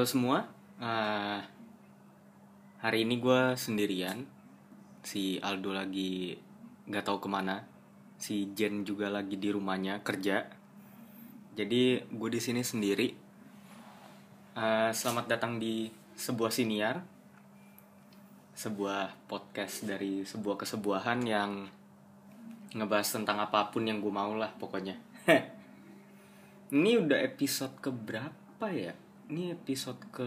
Halo semua, uh, hari ini gue sendirian. Si Aldo lagi nggak tahu ke mana. Si Jen juga lagi di rumahnya kerja. Jadi gue di sini sendiri. Uh, selamat datang di sebuah siniar, sebuah podcast dari sebuah kesebuahan yang ngebahas tentang apa pun yang gue mau lah pokoknya. ini udah episode keberapa ya? Ini episode ke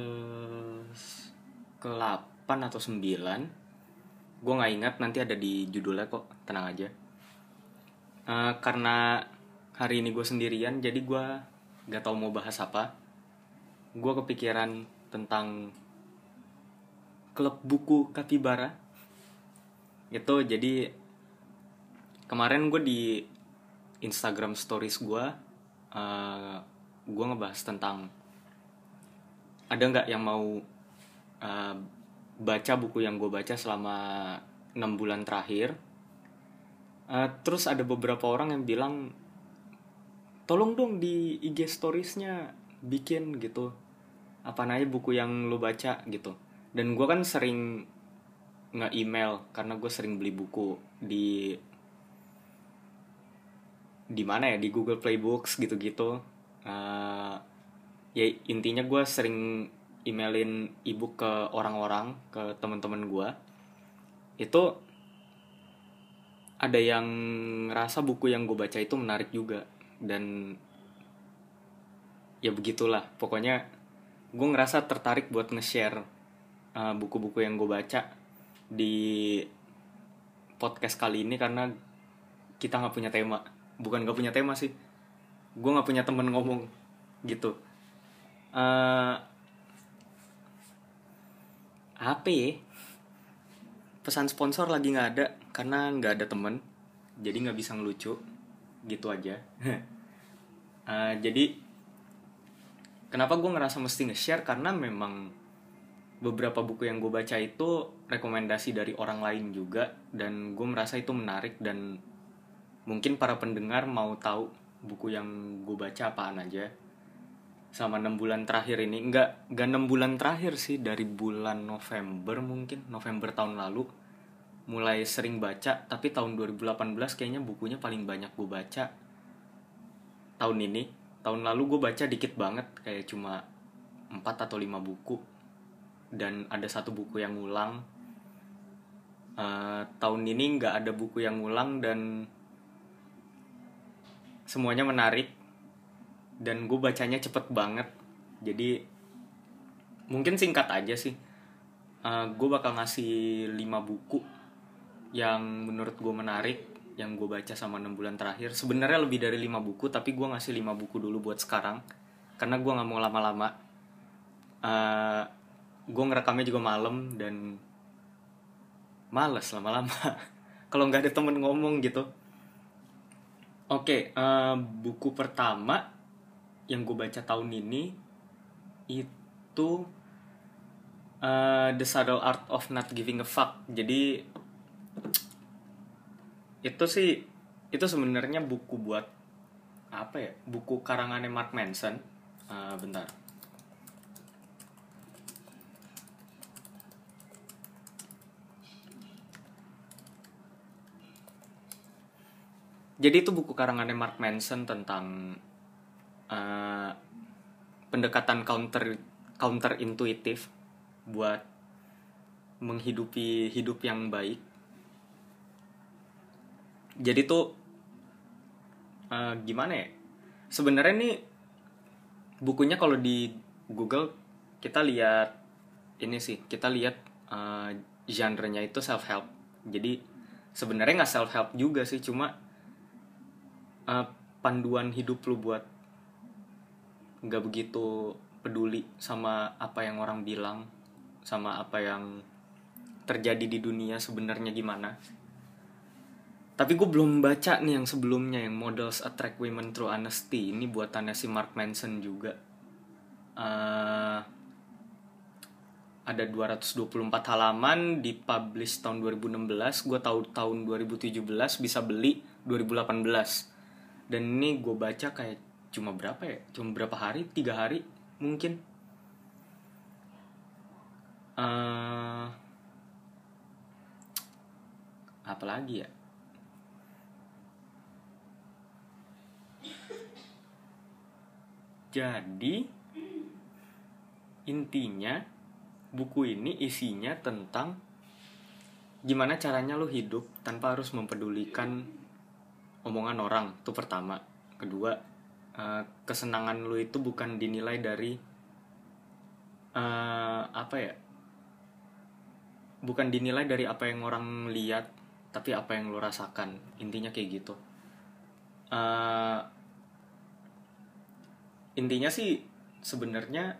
ke 8 atau 9 Gue nggak ingat nanti ada di judulnya kok. Tenang aja. Uh, Karena hari ini gue sendirian Jadi gue gak tau mau bahas apa. Gue kepikiran tentang Klub buku Kapibara Itu jadi Kemarin gue di Instagram stories gue uh, Gue ngebahas tentang ada nggak yang mau uh, baca buku yang gue baca selama enam bulan terakhir? Uh, terus ada beberapa orang yang bilang tolong dong di IG storiesnya bikin gitu. Apa namanya buku yang lo baca gitu. Dan gue kan sering nge-email karena gue sering beli buku di di mana ya? Di Google Play Books gitu-gitu. Uh, ya intinya gue sering emailin ebook ke orang-orang ke teman-teman gue itu ada yang ngerasa buku yang gue baca itu menarik juga dan ya begitulah. Pokoknya gue ngerasa tertarik buat nge-share uh, buku-buku yang gue baca di podcast kali ini karena kita nggak punya tema. Bukan nggak punya tema sih. Gue nggak punya temen ngomong gitu uh, apa ya? Pesan sponsor lagi nggak ada karena nggak ada temen. Jadi nggak bisa ngelucu. Gitu aja. Uh, jadi kenapa gue ngerasa mesti nge-share? Karena memang beberapa buku yang gue baca itu rekomendasi dari orang lain juga dan gue merasa itu menarik dan mungkin para pendengar mau tahu buku yang gue baca apaan aja sama enam bulan terakhir ini. Nggak nggak enam bulan terakhir sih dari bulan November mungkin November tahun lalu. Mulai sering baca tapi tahun 2018 kayaknya bukunya paling banyak gue baca. Tahun ini. Tahun lalu gue baca dikit banget kayak cuma 4 atau 5 buku. Dan ada satu buku yang ngulang uh, tahun ini nggak ada buku yang ngulang dan semuanya menarik dan gue bacanya cepet banget. Jadi mungkin singkat aja sih. Uh, gue bakal ngasih 5 buku yang menurut gue menarik yang gue baca sama 6 bulan terakhir. Sebenarnya lebih dari 5 buku tapi gue ngasih 5 buku dulu buat sekarang. Karena gue nggak mau lama-lama. Uh, gue ngerekamnya juga malam dan males lama-lama. Kalau nggak ada temen ngomong gitu. Oke okay, uh, buku pertama yang gue baca tahun ini itu uh, The Subtle Art of Not Giving a Fuck. Jadi itu sih itu sebenarnya buku buat apa ya? Buku karangannya Mark Manson. Uh, bentar. Jadi itu buku karangannya Mark Manson tentang uh, pendekatan counter counter intuitif buat menghidupi hidup yang baik. Jadi tuh uh, gimana ya? Sebenarnya nih bukunya kalau di Google kita lihat ini sih kita lihat uh, genrenya itu self help jadi sebenarnya nggak self help juga sih cuma uh, panduan hidup lu buat nggak begitu peduli sama apa yang orang bilang sama apa yang terjadi di dunia sebenarnya gimana. Tapi gue belum baca nih yang sebelumnya yang Models Attract Women Through Honesty. Ini buatannya si Mark Manson juga. Uh, ada 224 halaman dipublish tahun 2016 gue tahu tahun 2017 bisa beli 2018 dan ini gue baca kayak cuma berapa ya? Cuma berapa hari? Tiga hari mungkin. Uh, apa ya? Jadi intinya buku ini isinya tentang gimana caranya lo hidup tanpa harus mempedulikan omongan orang. Itu pertama. Kedua uh, kesenangan lo itu bukan dinilai dari uh, apa ya? Bukan dinilai dari apa yang orang lihat tapi apa yang lo rasakan. Intinya kayak gitu. Uh, intinya sih sebenarnya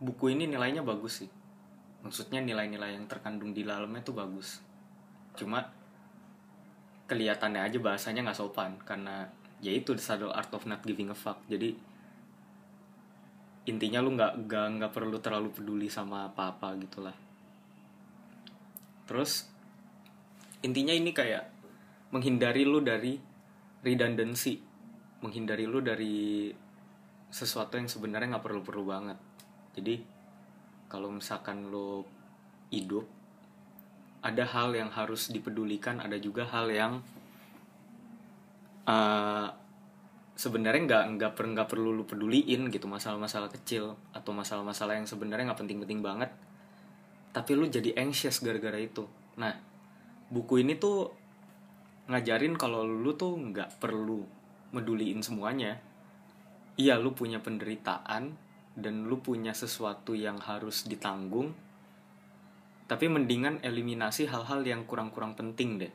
buku ini nilainya bagus sih. Maksudnya nilai-nilai yang terkandung di dalamnya tuh bagus. Cuma kelihatannya aja bahasanya nggak sopan karena ya itu the subtle art of not giving a fuck. Jadi intinya lu nggak nggak nggak perlu terlalu peduli sama apa apa gitulah. Terus intinya ini kayak menghindari lu dari redundancy. Menghindari lu dari sesuatu yang sebenarnya nggak perlu perlu banget. Jadi kalau misalkan lo hidup ada hal yang harus dipedulikan ada juga hal yang uh, sebenarnya nggak nggak per perlu lu peduliin gitu masalah-masalah kecil atau masalah-masalah yang sebenarnya nggak penting-penting banget. Tapi lu jadi anxious gara-gara itu. Nah buku ini tuh ngajarin kalau lu tuh nggak perlu meduliin semuanya. Iya lu punya penderitaan dan lu punya sesuatu yang harus ditanggung tapi mendingan eliminasi hal-hal yang kurang-kurang penting deh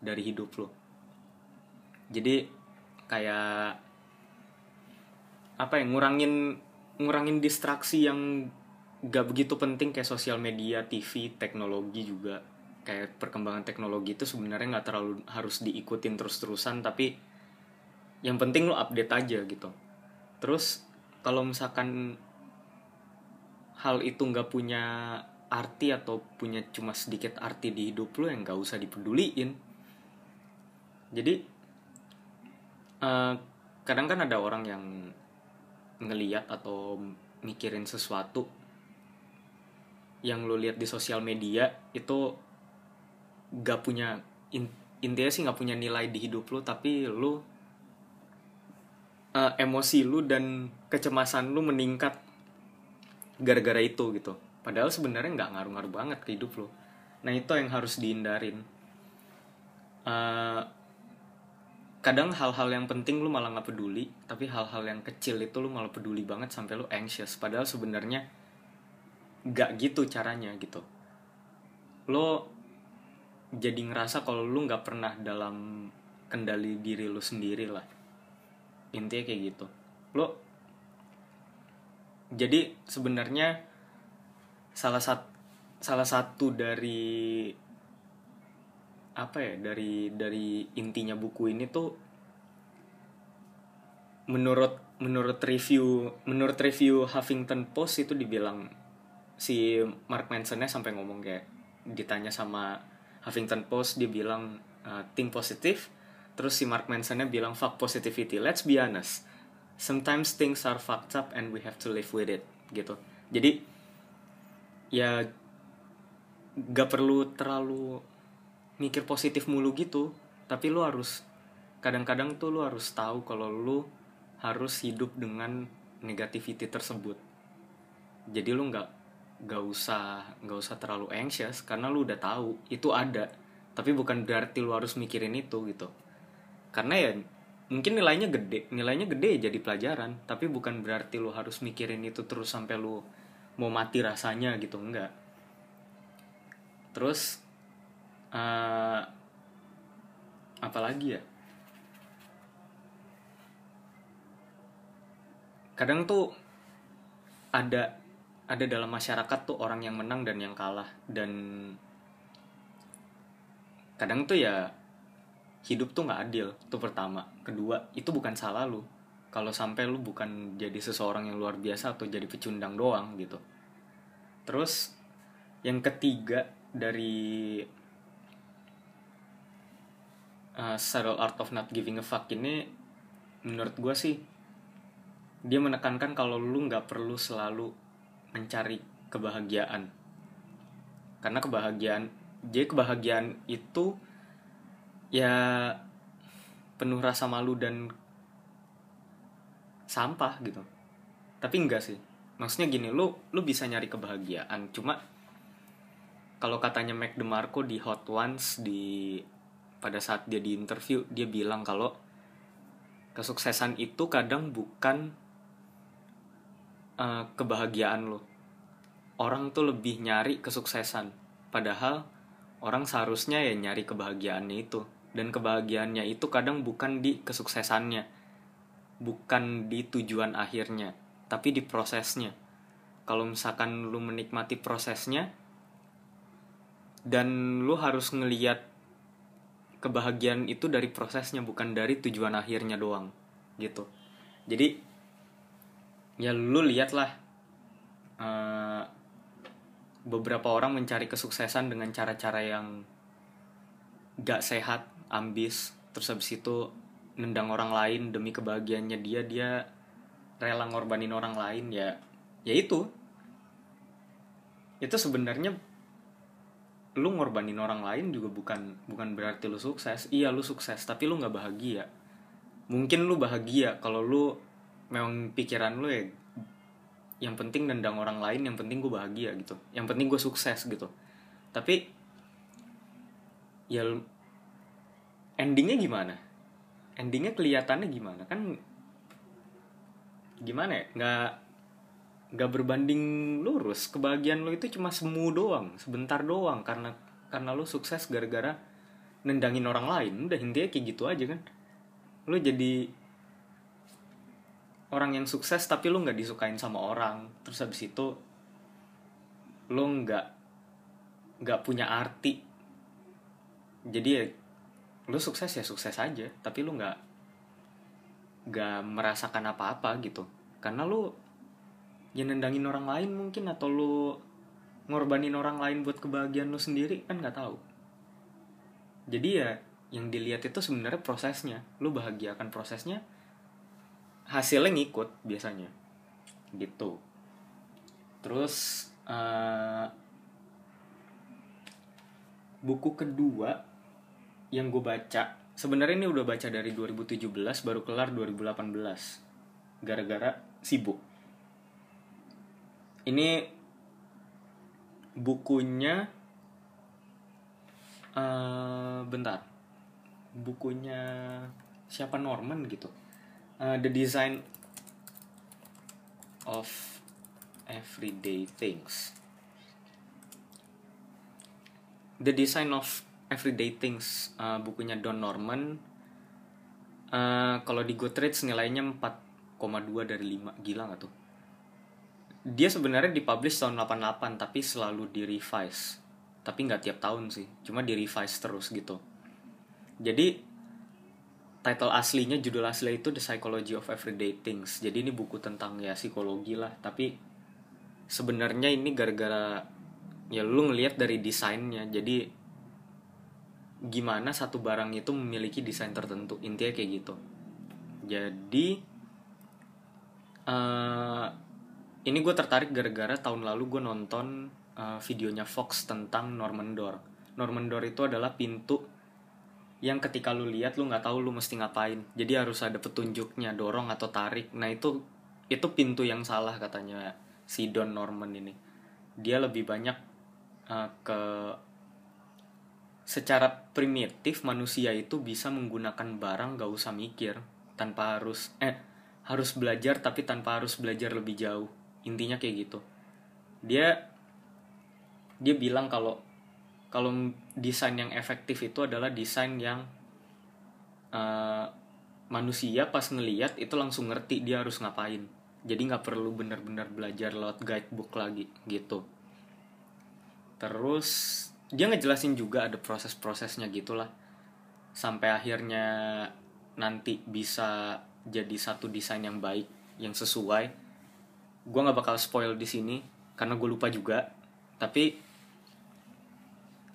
dari hidup lu jadi kayak apa ya ngurangin ngurangin distraksi yang gak begitu penting kayak sosial media, TV, teknologi juga. Kayak perkembangan teknologi itu sebenarnya nggak terlalu harus diikutin terus-terusan tapi yang penting lo update aja gitu. Terus kalau misalkan hal itu nggak punya arti atau punya cuma sedikit arti di hidup lo yang nggak usah dipeduliin. Jadi uh, kadang kan ada orang yang ngeliat atau mikirin sesuatu yang lo lihat di sosial media itu gak punya intinya sih nggak punya nilai di hidup lo tapi lo uh, emosi lu dan kecemasan lu meningkat gara-gara itu gitu. Padahal sebenarnya nggak ngaruh-ngaruh banget ke hidup lu. Nah itu yang harus dihindarin. Uh, kadang hal-hal yang penting lu malah nggak peduli tapi hal-hal yang kecil itu lu malah peduli banget sampai lu anxious. Padahal sebenarnya nggak gitu caranya gitu. Lo jadi ngerasa kalau lu nggak pernah dalam kendali diri lu sendiri lah. Intinya kayak gitu. Lo jadi sebenarnya salah satu salah satu dari apa ya dari dari intinya buku ini tuh menurut menurut review menurut review Huffington Post itu dibilang si Mark Mansonnya sampai ngomong kayak ditanya sama Huffington Post dia bilang uh, think positive Terus si Mark Mansonnya bilang fuck positivity. Let's be honest. Sometimes things are fucked up and we have to live with it gitu. Jadi ya gak perlu terlalu mikir positif mulu gitu. Tapi lu harus kadang-kadang tuh lu harus tahu kalau lu harus hidup dengan negativity tersebut. Jadi lu nggak nggak usah nggak usah terlalu anxious karena lu udah tahu itu ada tapi bukan berarti lu harus mikirin itu gitu karena ya mungkin nilainya gede nilainya gede jadi pelajaran tapi bukan berarti lo harus mikirin itu terus sampai lo mau mati rasanya gitu enggak terus uh, apalagi ya? Kadang tuh ada ada dalam masyarakat tuh orang yang menang dan yang kalah. Dan kadang tuh ya hidup tuh nggak adil itu pertama. Kedua itu bukan salah lu. Kalau sampai lu bukan jadi seseorang yang luar biasa atau jadi pecundang doang gitu. Terus yang ketiga dari uh, subtle art of not giving a fuck ini menurut gue sih dia menekankan kalau lu nggak perlu selalu mencari kebahagiaan. Karena kebahagiaan jadi kebahagiaan itu ya penuh rasa malu dan sampah gitu. Tapi enggak sih. Maksudnya gini lu lu bisa nyari kebahagiaan cuma kalau katanya Mac DeMarco di Hot Ones di pada saat dia di interview dia bilang kalau kesuksesan itu kadang bukan uh, kebahagiaan lo. Orang tuh lebih nyari kesuksesan padahal orang seharusnya ya nyari kebahagiaannya itu. Dan kebahagiaannya itu kadang bukan di kesuksesannya bukan di tujuan akhirnya tapi di prosesnya. Kalau misalkan lu menikmati prosesnya dan lu harus ngeliat kebahagiaan itu dari prosesnya bukan dari tujuan akhirnya doang gitu. Jadi ya lu lihatlah uh, beberapa orang mencari kesuksesan dengan cara-cara yang gak sehat, ambis, terus habis itu nendang orang lain demi kebahagiaannya dia dia rela ngorbanin orang lain ya ya itu. Itu sebenarnya lu ngorbanin orang lain juga bukan bukan berarti lu sukses. Iya lu sukses tapi lu nggak bahagia. Mungkin lu bahagia kalau lu memang pikiran lu ya yang penting nendang orang lain yang penting gue bahagia gitu. Yang penting gue sukses gitu. Tapi ya endingnya gimana? Endingnya kelihatannya gimana? Kan gimana ya? Nggak nggak berbanding lurus. Kebahagiaan lo itu cuma semu doang sebentar doang karena karena lo sukses gara-gara nendangin orang lain. Udah intinya kayak gitu aja kan. Lo jadi orang yang sukses tapi lu nggak disukain sama orang. Terus habis itu lu nggak nggak punya arti. Jadi ya lu sukses ya sukses aja tapi lu nggak nggak merasakan apa-apa gitu. Karena lu ya nendangin orang lain mungkin atau lu ngorbanin orang lain buat kebahagiaan lu sendiri kan nggak tahu. Jadi ya yang dilihat itu sebenarnya prosesnya. Lu bahagiakan prosesnya hasilnya ngikut biasanya. Gitu. Terus uh, buku kedua yang gue baca sebenarnya ini udah baca dari 2017 baru kelar 2018 gara-gara sibuk ini bukunya uh, bentar. Bukunya siapa Norman gitu. Uh, the design of everyday things. The design of everyday things uh, bukunya Don Norman. Uh, kalau di Goodreads nilainya 4,2 dari 5 gila gak tuh dia sebenarnya dipublish tahun 88 tapi selalu di revise tapi nggak tiap tahun sih cuma di revise terus gitu. Jadi title aslinya judul asli itu The Psychology of Everyday Things. Jadi ini buku tentang ya psikologi lah. Tapi sebenarnya ini gara-gara ya lu ngelihat dari desainnya. Jadi gimana satu barang itu memiliki desain tertentu. Intinya kayak gitu. Jadi uh, ini gue tertarik gara-gara tahun lalu gue nonton uh, videonya Fox tentang Norman Door Norman Door itu adalah pintu yang ketika lu lihat lu nggak tahu lu mesti ngapain. Jadi harus ada petunjuknya dorong atau tarik. Nah itu itu pintu yang salah katanya si Don Norman ini. Dia lebih banyak uh, ke secara primitif manusia itu bisa menggunakan barang gak usah mikir tanpa harus eh harus belajar tapi tanpa harus belajar lebih jauh intinya kayak gitu. Dia dia bilang kalau kalau desain yang efektif itu adalah desain yang uh, manusia pas ngeliat itu langsung ngerti dia harus ngapain. Jadi nggak perlu benar-benar belajar lewat guidebook lagi gitu. Terus dia ngejelasin juga ada proses-prosesnya gitulah. Sampai akhirnya nanti bisa jadi satu desain yang baik yang sesuai gue nggak bakal spoil di sini karena gue lupa juga. Tapi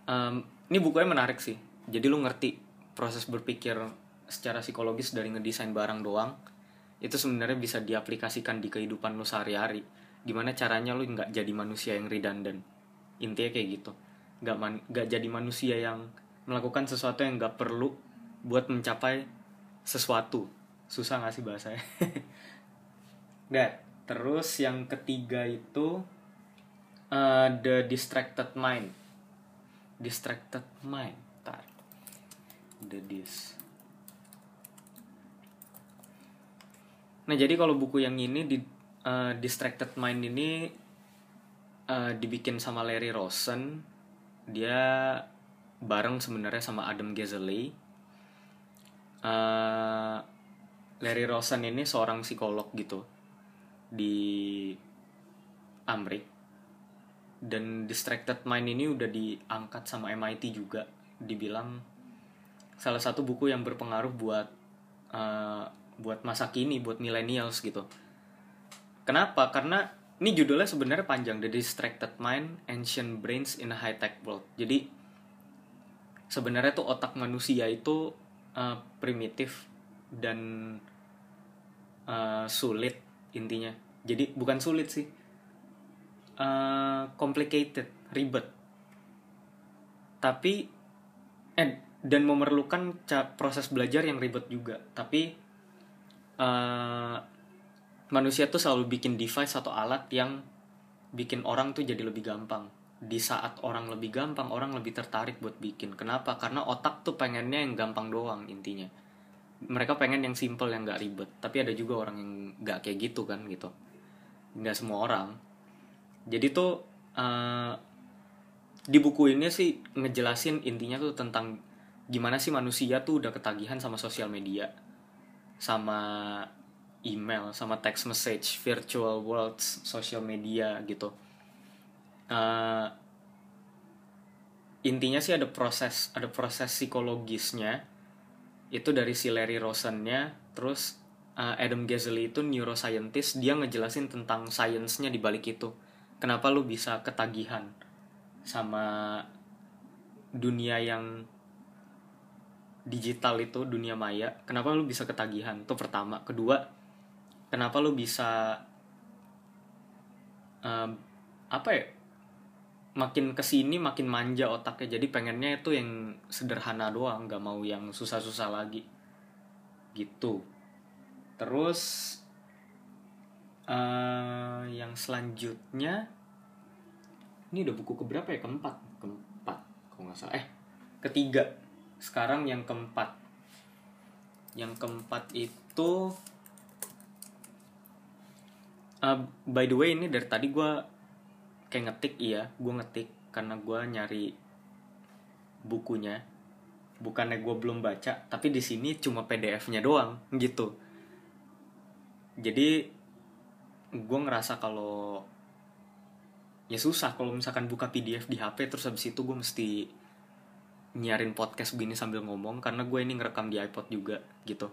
um, ini bukunya menarik sih. Jadi lu ngerti proses berpikir secara psikologis dari ngedesain barang doang itu sebenarnya bisa diaplikasikan di kehidupan lu sehari-hari. Gimana caranya lu nggak jadi manusia yang redundant. Intinya kayak gitu. Nggak man, nggak jadi manusia yang melakukan sesuatu yang nggak perlu buat mencapai sesuatu. Susah nggak sih bahasanya? Nah, terus yang ketiga itu uh, the distracted mind. Distracted mind. Tar. The dis. Nah, jadi kalau buku yang ini di uh, distracted mind ini uh, dibikin sama Larry Rosen. Dia bareng sebenarnya sama Adam Gazzaley. Uh, Larry Rosen ini seorang psikolog gitu di Amrik. Dan Distracted Mind ini udah diangkat sama MIT juga. Dibilang salah satu buku yang berpengaruh buat uh, buat masa kini buat millennials gitu. Kenapa? Karena ini judulnya sebenarnya panjang The Distracted Mind Ancient Brains in a High Tech World. Jadi sebenarnya tuh otak manusia itu uh, primitif dan uh, sulit intinya. Jadi bukan sulit sih. Uh, complicated ribet. Tapi eh dan memerlukan proses belajar yang ribet juga. Tapi uh, manusia tuh selalu bikin device atau alat yang bikin orang tuh jadi lebih gampang. Di saat orang lebih gampang orang lebih tertarik buat bikin. Kenapa? Karena otak tuh pengennya yang gampang doang intinya mereka pengen yang simple yang gak ribet. Tapi ada juga orang yang gak kayak gitu kan gitu. Nggak semua orang. Jadi tuh uh, di buku ini sih ngejelasin intinya tuh tentang gimana sih manusia tuh udah ketagihan sama sosial media sama email sama text message virtual worlds social media gitu. Uh, intinya sih ada proses ada proses psikologisnya itu dari si Larry Rosennya terus uh, Adam Gazzaley itu neuroscientist dia ngejelasin tentang sainsnya di balik itu. Kenapa lu bisa ketagihan sama dunia yang digital itu dunia maya? Kenapa lu bisa ketagihan? Itu pertama. Kedua kenapa lu bisa uh, apa ya makin ke sini makin manja otaknya. Jadi pengennya itu yang sederhana doang nggak mau yang susah-susah lagi. Gitu. Terus uh, yang selanjutnya ini udah buku keberapa ya? Keempat. Keempat kalau nggak salah. Eh ketiga. Sekarang yang keempat. Yang keempat itu uh, by the way ini dari tadi gue kayak ngetik iya gue ngetik karena gue nyari bukunya. Bukannya gue belum baca tapi di sini cuma PDF-nya doang gitu. Jadi gue ngerasa kalau ya susah kalau misalkan buka PDF di HP terus habis itu gue mesti nyiarin podcast begini sambil ngomong karena gue ini ngerekam di iPod juga gitu.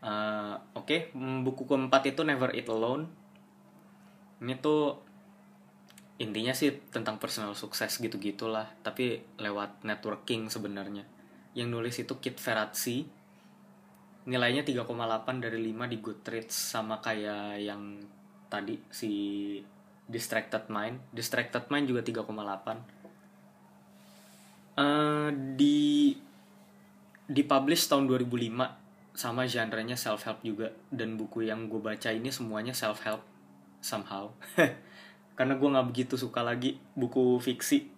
Uh, oke okay. buku keempat itu Never Eat Alone. Ini tuh intinya sih tentang personal sukses gitu gitulah tapi lewat networking sebenarnya. Yang nulis itu Kit Ferrazzi nilainya 3,8 dari 5 di Goodreads sama kayak yang tadi si Distracted Mind. Distracted Mind juga 3,8 uh, di dipublish tahun 2005 sama genrenya self help juga. Dan buku yang gue baca ini semuanya self help somehow karena gue nggak begitu suka lagi buku fiksi.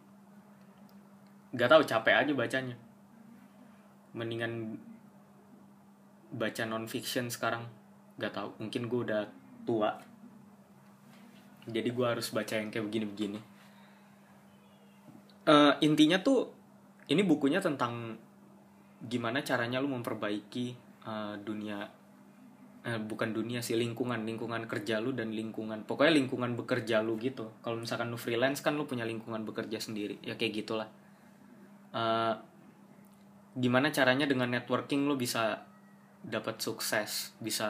Gak tau capek aja bacanya. Mendingan baca non fiction sekarang. Gak tau mungkin gue udah tua. Jadi gue harus baca yang kayak begini-begini. Uh, intinya tuh ini bukunya tentang gimana caranya lu memperbaiki uh, dunia eh, bukan dunia sih lingkungan lingkungan kerja lu dan lingkungan pokoknya lingkungan bekerja lu gitu. Kalau misalkan lu freelance kan lu punya lingkungan bekerja sendiri ya kayak gitulah. Uh, gimana caranya dengan networking lu bisa dapat sukses bisa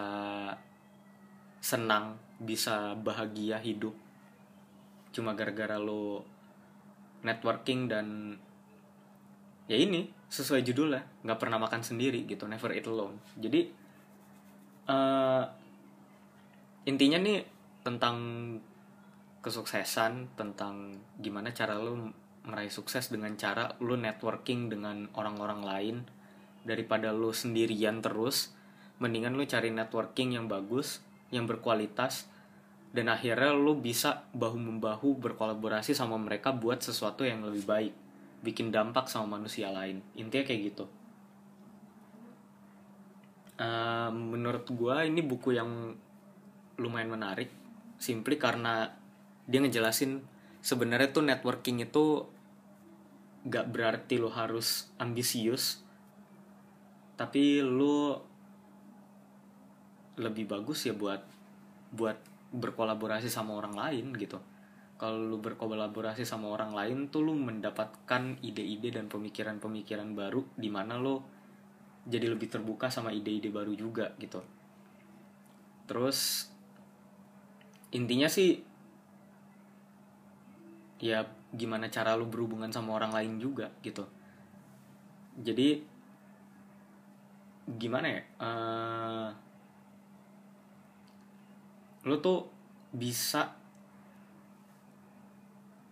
senang bisa bahagia hidup? Cuma gara-gara lo networking dan ya ini sesuai judulnya nggak pernah makan sendiri gitu never eat alone. Jadi uh, intinya nih tentang kesuksesan tentang gimana cara lu meraih sukses dengan cara lu networking dengan orang-orang lain. Daripada lu sendirian terus mendingan lu cari networking yang bagus yang berkualitas dan akhirnya lu bisa bahu membahu berkolaborasi sama mereka buat sesuatu yang lebih baik. Bikin dampak sama manusia lain. Intinya kayak gitu uh, menurut gue ini buku yang lumayan menarik simply karena dia ngejelasin sebenarnya tuh networking itu gak berarti lo harus ambisius tapi lo lebih bagus ya buat buat berkolaborasi sama orang lain gitu. Kalau lu berkolaborasi sama orang lain tuh lu mendapatkan ide-ide dan pemikiran-pemikiran baru di mana lo jadi lebih terbuka sama ide-ide baru juga gitu. Terus intinya sih ya gimana cara lu berhubungan sama orang lain juga gitu. Jadi gimana ya uh, lo tuh bisa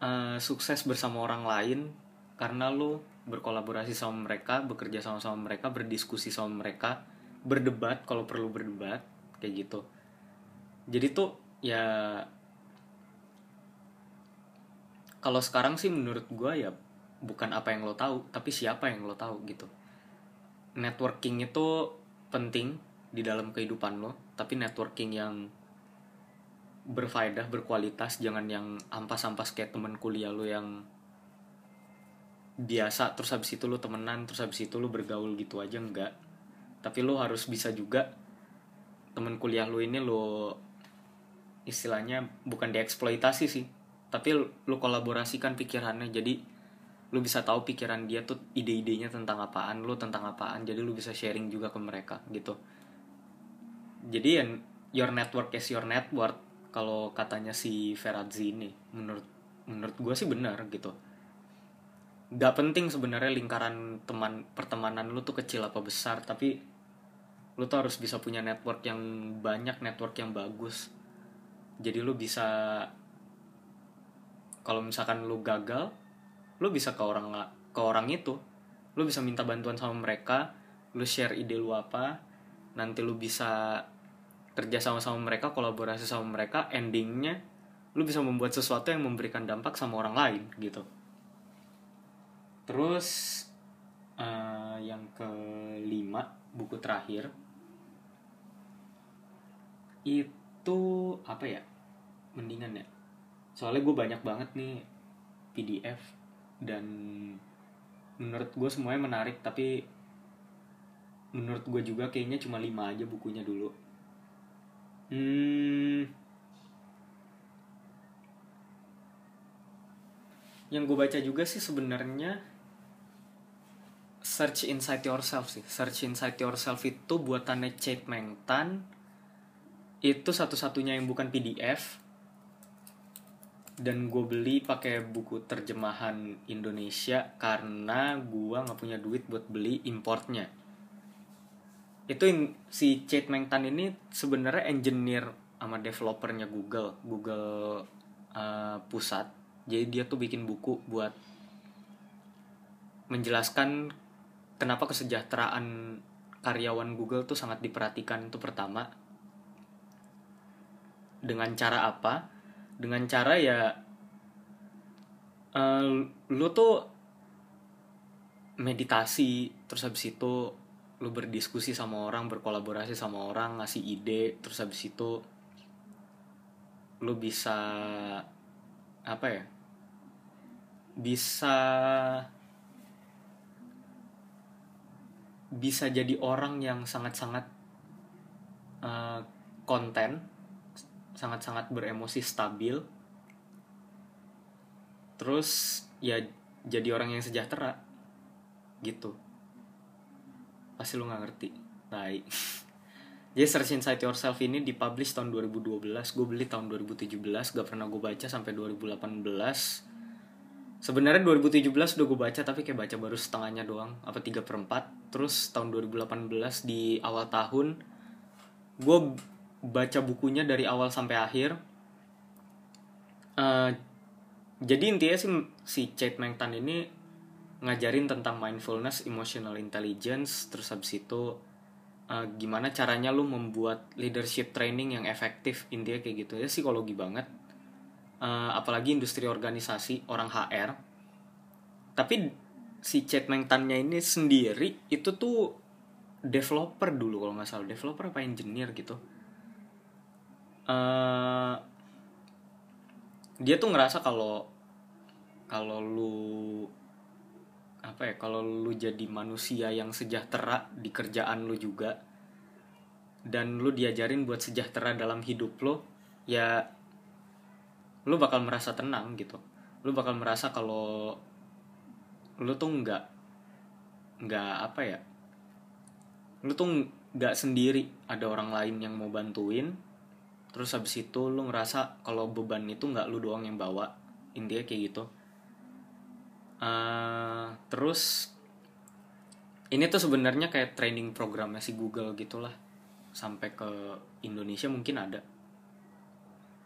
uh, sukses bersama orang lain karena lo berkolaborasi sama mereka, bekerja sama-sama mereka, berdiskusi sama mereka, berdebat kalau perlu berdebat kayak gitu. Jadi tuh ya kalau sekarang sih menurut gue ya bukan apa yang lo tahu, tapi siapa yang lo tahu gitu. Networking itu penting di dalam kehidupan lo, tapi networking yang berfaedah berkualitas jangan yang ampas-ampas kayak temen kuliah lu yang biasa terus habis itu lu temenan terus habis itu lu bergaul gitu aja enggak. Tapi lu harus bisa juga temen kuliah lu ini lu istilahnya bukan dieksploitasi sih tapi lu kolaborasikan pikirannya. Jadi lu bisa tahu pikiran dia tuh ide-idenya tentang apaan lu tentang apaan jadi lu bisa sharing juga ke mereka gitu. Jadi your network is your net worth kalau katanya si Ferrazzi ini menurut menurut gue sih benar gitu gak penting sebenarnya lingkaran teman pertemanan lu tuh kecil apa besar tapi lu tuh harus bisa punya network yang banyak network yang bagus. Jadi lu bisa kalau misalkan lu gagal lu bisa ke orang ke orang itu. Lu bisa minta bantuan sama mereka lu share ide lu apa nanti lu bisa kerja sama-sama mereka kolaborasi sama mereka endingnya lu bisa membuat sesuatu yang memberikan dampak sama orang lain gitu terus uh, yang kelima buku terakhir itu apa ya? Mendingan ya. Soalnya gue banyak banget nih PDF dan menurut gue semuanya menarik tapi menurut gue juga kayaknya cuma lima aja bukunya dulu. Hmm. Yang gue baca juga sih sebenarnya Search Inside Yourself sih. Search Inside Yourself itu buatannya Chait Meng Tan. Itu satu-satunya yang bukan PDF. Dan gue beli pakai buku terjemahan Indonesia karena gue nggak punya duit buat beli importnya itu si Chad Mengtan ini sebenarnya engineer sama developernya Google Google uh, pusat jadi dia tuh bikin buku buat menjelaskan kenapa kesejahteraan karyawan Google tuh sangat diperhatikan? Itu pertama. Dengan cara apa? Dengan cara ya uh, lu tuh meditasi terus habis itu lu berdiskusi sama orang berkolaborasi sama orang ngasih ide terus habis itu lu bisa apa ya bisa bisa jadi orang yang sangat-sangat uh, konten sangat-sangat beremosi stabil. Terus ya jadi orang yang sejahtera gitu. Pasti lu nggak ngerti. Baik jadi Search Inside Yourself ini dipublish tahun 2012 gue beli tahun 2017 gak pernah gue baca sampai 2018 sebenarnya 2017 udah gue baca tapi kayak baca baru setengahnya doang apa 3 per 4 terus tahun 2018 di awal tahun gue baca bukunya dari awal sampai akhir. Eh, jadi intinya si Chait Meng Tan ini ngajarin tentang mindfulness, emotional intelligence, terus habis itu eh, gimana caranya lu membuat leadership training yang efektif. Intinya kayak gitu. Ya psikologi banget Eh, apalagi industri organisasi orang HR tapi si Chet Mengtannya ini sendiri itu tuh developer dulu kalau nggak salah. Developer apa engineer gitu. Eh, dia tuh ngerasa kalau kalau lu apa ya kalau lu jadi manusia yang sejahtera di kerjaan lu juga dan lu diajarin buat sejahtera dalam hidup lo ya lu bakal merasa tenang gitu. Lu bakal merasa kalau lu tuh nggak nggak apa ya lu tuh nggak sendiri. Ada orang lain yang mau bantuin terus habis itu lu ngerasa kalau beban itu nggak lu doang yang bawa. Intinya kayak gitu. Eh, terus ini tuh sebenarnya kayak training programnya si Google gitulah. Sampai ke Indonesia mungkin ada.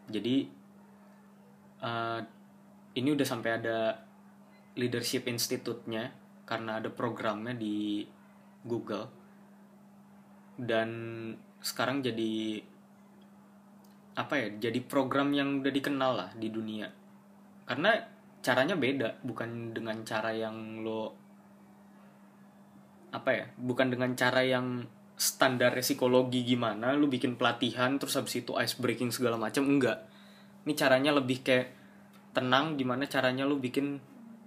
Jadi eh, ini udah sampai ada leadership institute-nya karena ada programnya di Google. Dan sekarang jadi apa ya jadi program yang udah dikenal lah di dunia. Karena caranya beda bukan dengan cara yang lo apa ya bukan dengan cara yang standar psikologi gimana lu bikin pelatihan terus habis itu ice breaking segala macam enggak ini caranya lebih kayak tenang gimana caranya lu bikin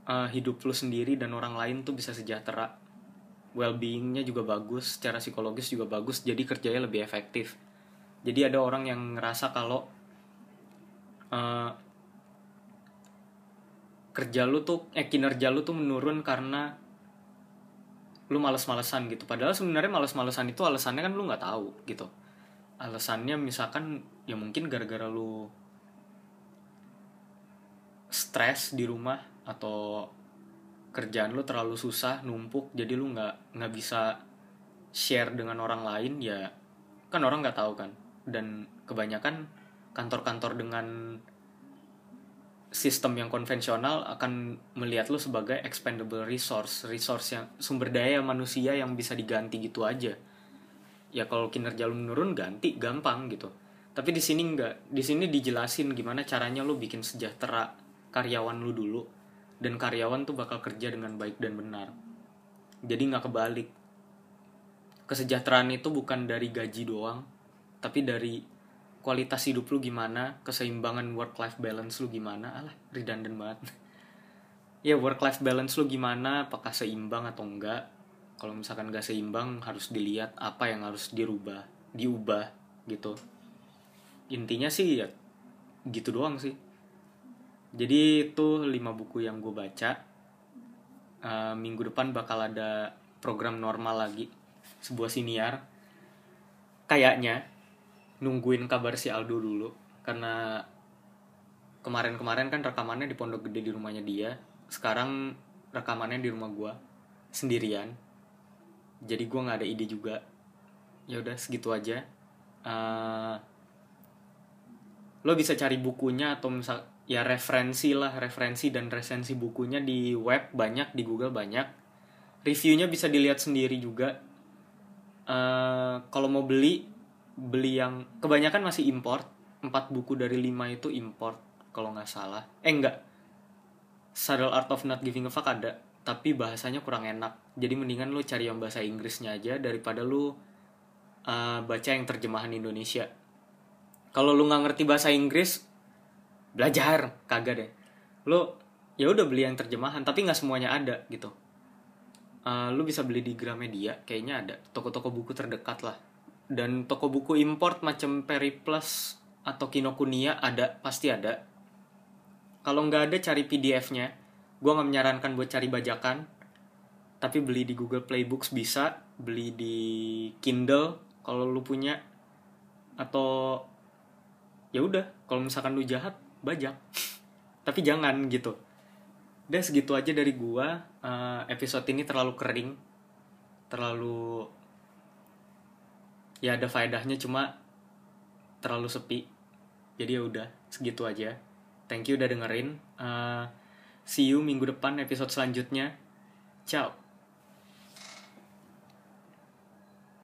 uh, hidup lu sendiri dan orang lain tuh bisa sejahtera. Well beingnya juga bagus secara psikologis juga bagus jadi kerjanya lebih efektif. Jadi ada orang yang ngerasa kalau uh, kerja lu tuh eh kinerja lu tuh menurun karena lu males-malesan gitu. Padahal sebenarnya males-malesan itu alasannya kan lu nggak tahu gitu. Alasannya misalkan ya mungkin gara-gara lu stres di rumah atau kerjaan lu terlalu susah numpuk jadi lu nggak nggak bisa share dengan orang lain ya kan orang nggak tahu kan dan kebanyakan kantor-kantor dengan sistem yang konvensional akan melihat lu sebagai expendable resource, resource yang sumber daya manusia yang bisa diganti gitu aja. Ya kalau kinerja lu menurun ganti gampang gitu. Tapi di sini enggak. Di sini dijelasin gimana caranya lu bikin sejahtera karyawan lu dulu dan karyawan tuh bakal kerja dengan baik dan benar. Jadi nggak kebalik. Kesejahteraan itu bukan dari gaji doang, tapi dari kualitas hidup lu gimana, keseimbangan work life balance lu gimana, alah redundant banget. ya work life balance lu gimana, apakah seimbang atau enggak? Kalau misalkan gak seimbang harus dilihat apa yang harus dirubah, diubah gitu. Intinya sih ya gitu doang sih. Jadi itu lima buku yang gue baca. Uh, minggu depan bakal ada program normal lagi, sebuah siniar. Kayaknya nungguin kabar si Aldo dulu karena kemarin-kemarin kan rekamannya di pondok gede di rumahnya dia sekarang rekamannya di rumah gua sendirian jadi gua nggak ada ide juga ya udah segitu aja uh, lo bisa cari bukunya atau misal ya referensi lah referensi dan resensi bukunya di web banyak di Google banyak. Reviewnya bisa dilihat sendiri juga. Uh, kalau mau beli beli yang kebanyakan masih import. Empat buku dari lima itu import kalau nggak salah. Eh enggak Subtle Art of Not Giving a Fuck ada tapi bahasanya kurang enak. Jadi mendingan lu cari yang bahasa Inggrisnya aja daripada lu uh, baca yang terjemahan Indonesia. Kalau lu nggak ngerti bahasa Inggris belajar kagak deh. Lu ya udah beli yang terjemahan tapi nggak semuanya ada gitu. Uh, lu bisa beli di Gramedia kayaknya ada. Toko-toko buku terdekat lah. Dan toko buku import macam Periplus atau Kinokuniya ada pasti ada. Kalau nggak ada cari PDF-nya gue nggak menyarankan buat cari bajakan. Tapi beli di Google Play Books bisa beli di Kindle kalau lu punya. Atau ya udah kalau misalkan lu jahat bajak tapi jangan gitu udah segitu aja dari gua uh, episode ini terlalu kering terlalu ya ada faedahnya cuma terlalu sepi jadi ya udah segitu aja thank you udah dengerin. Uh, see you minggu depan episode selanjutnya. Ciao.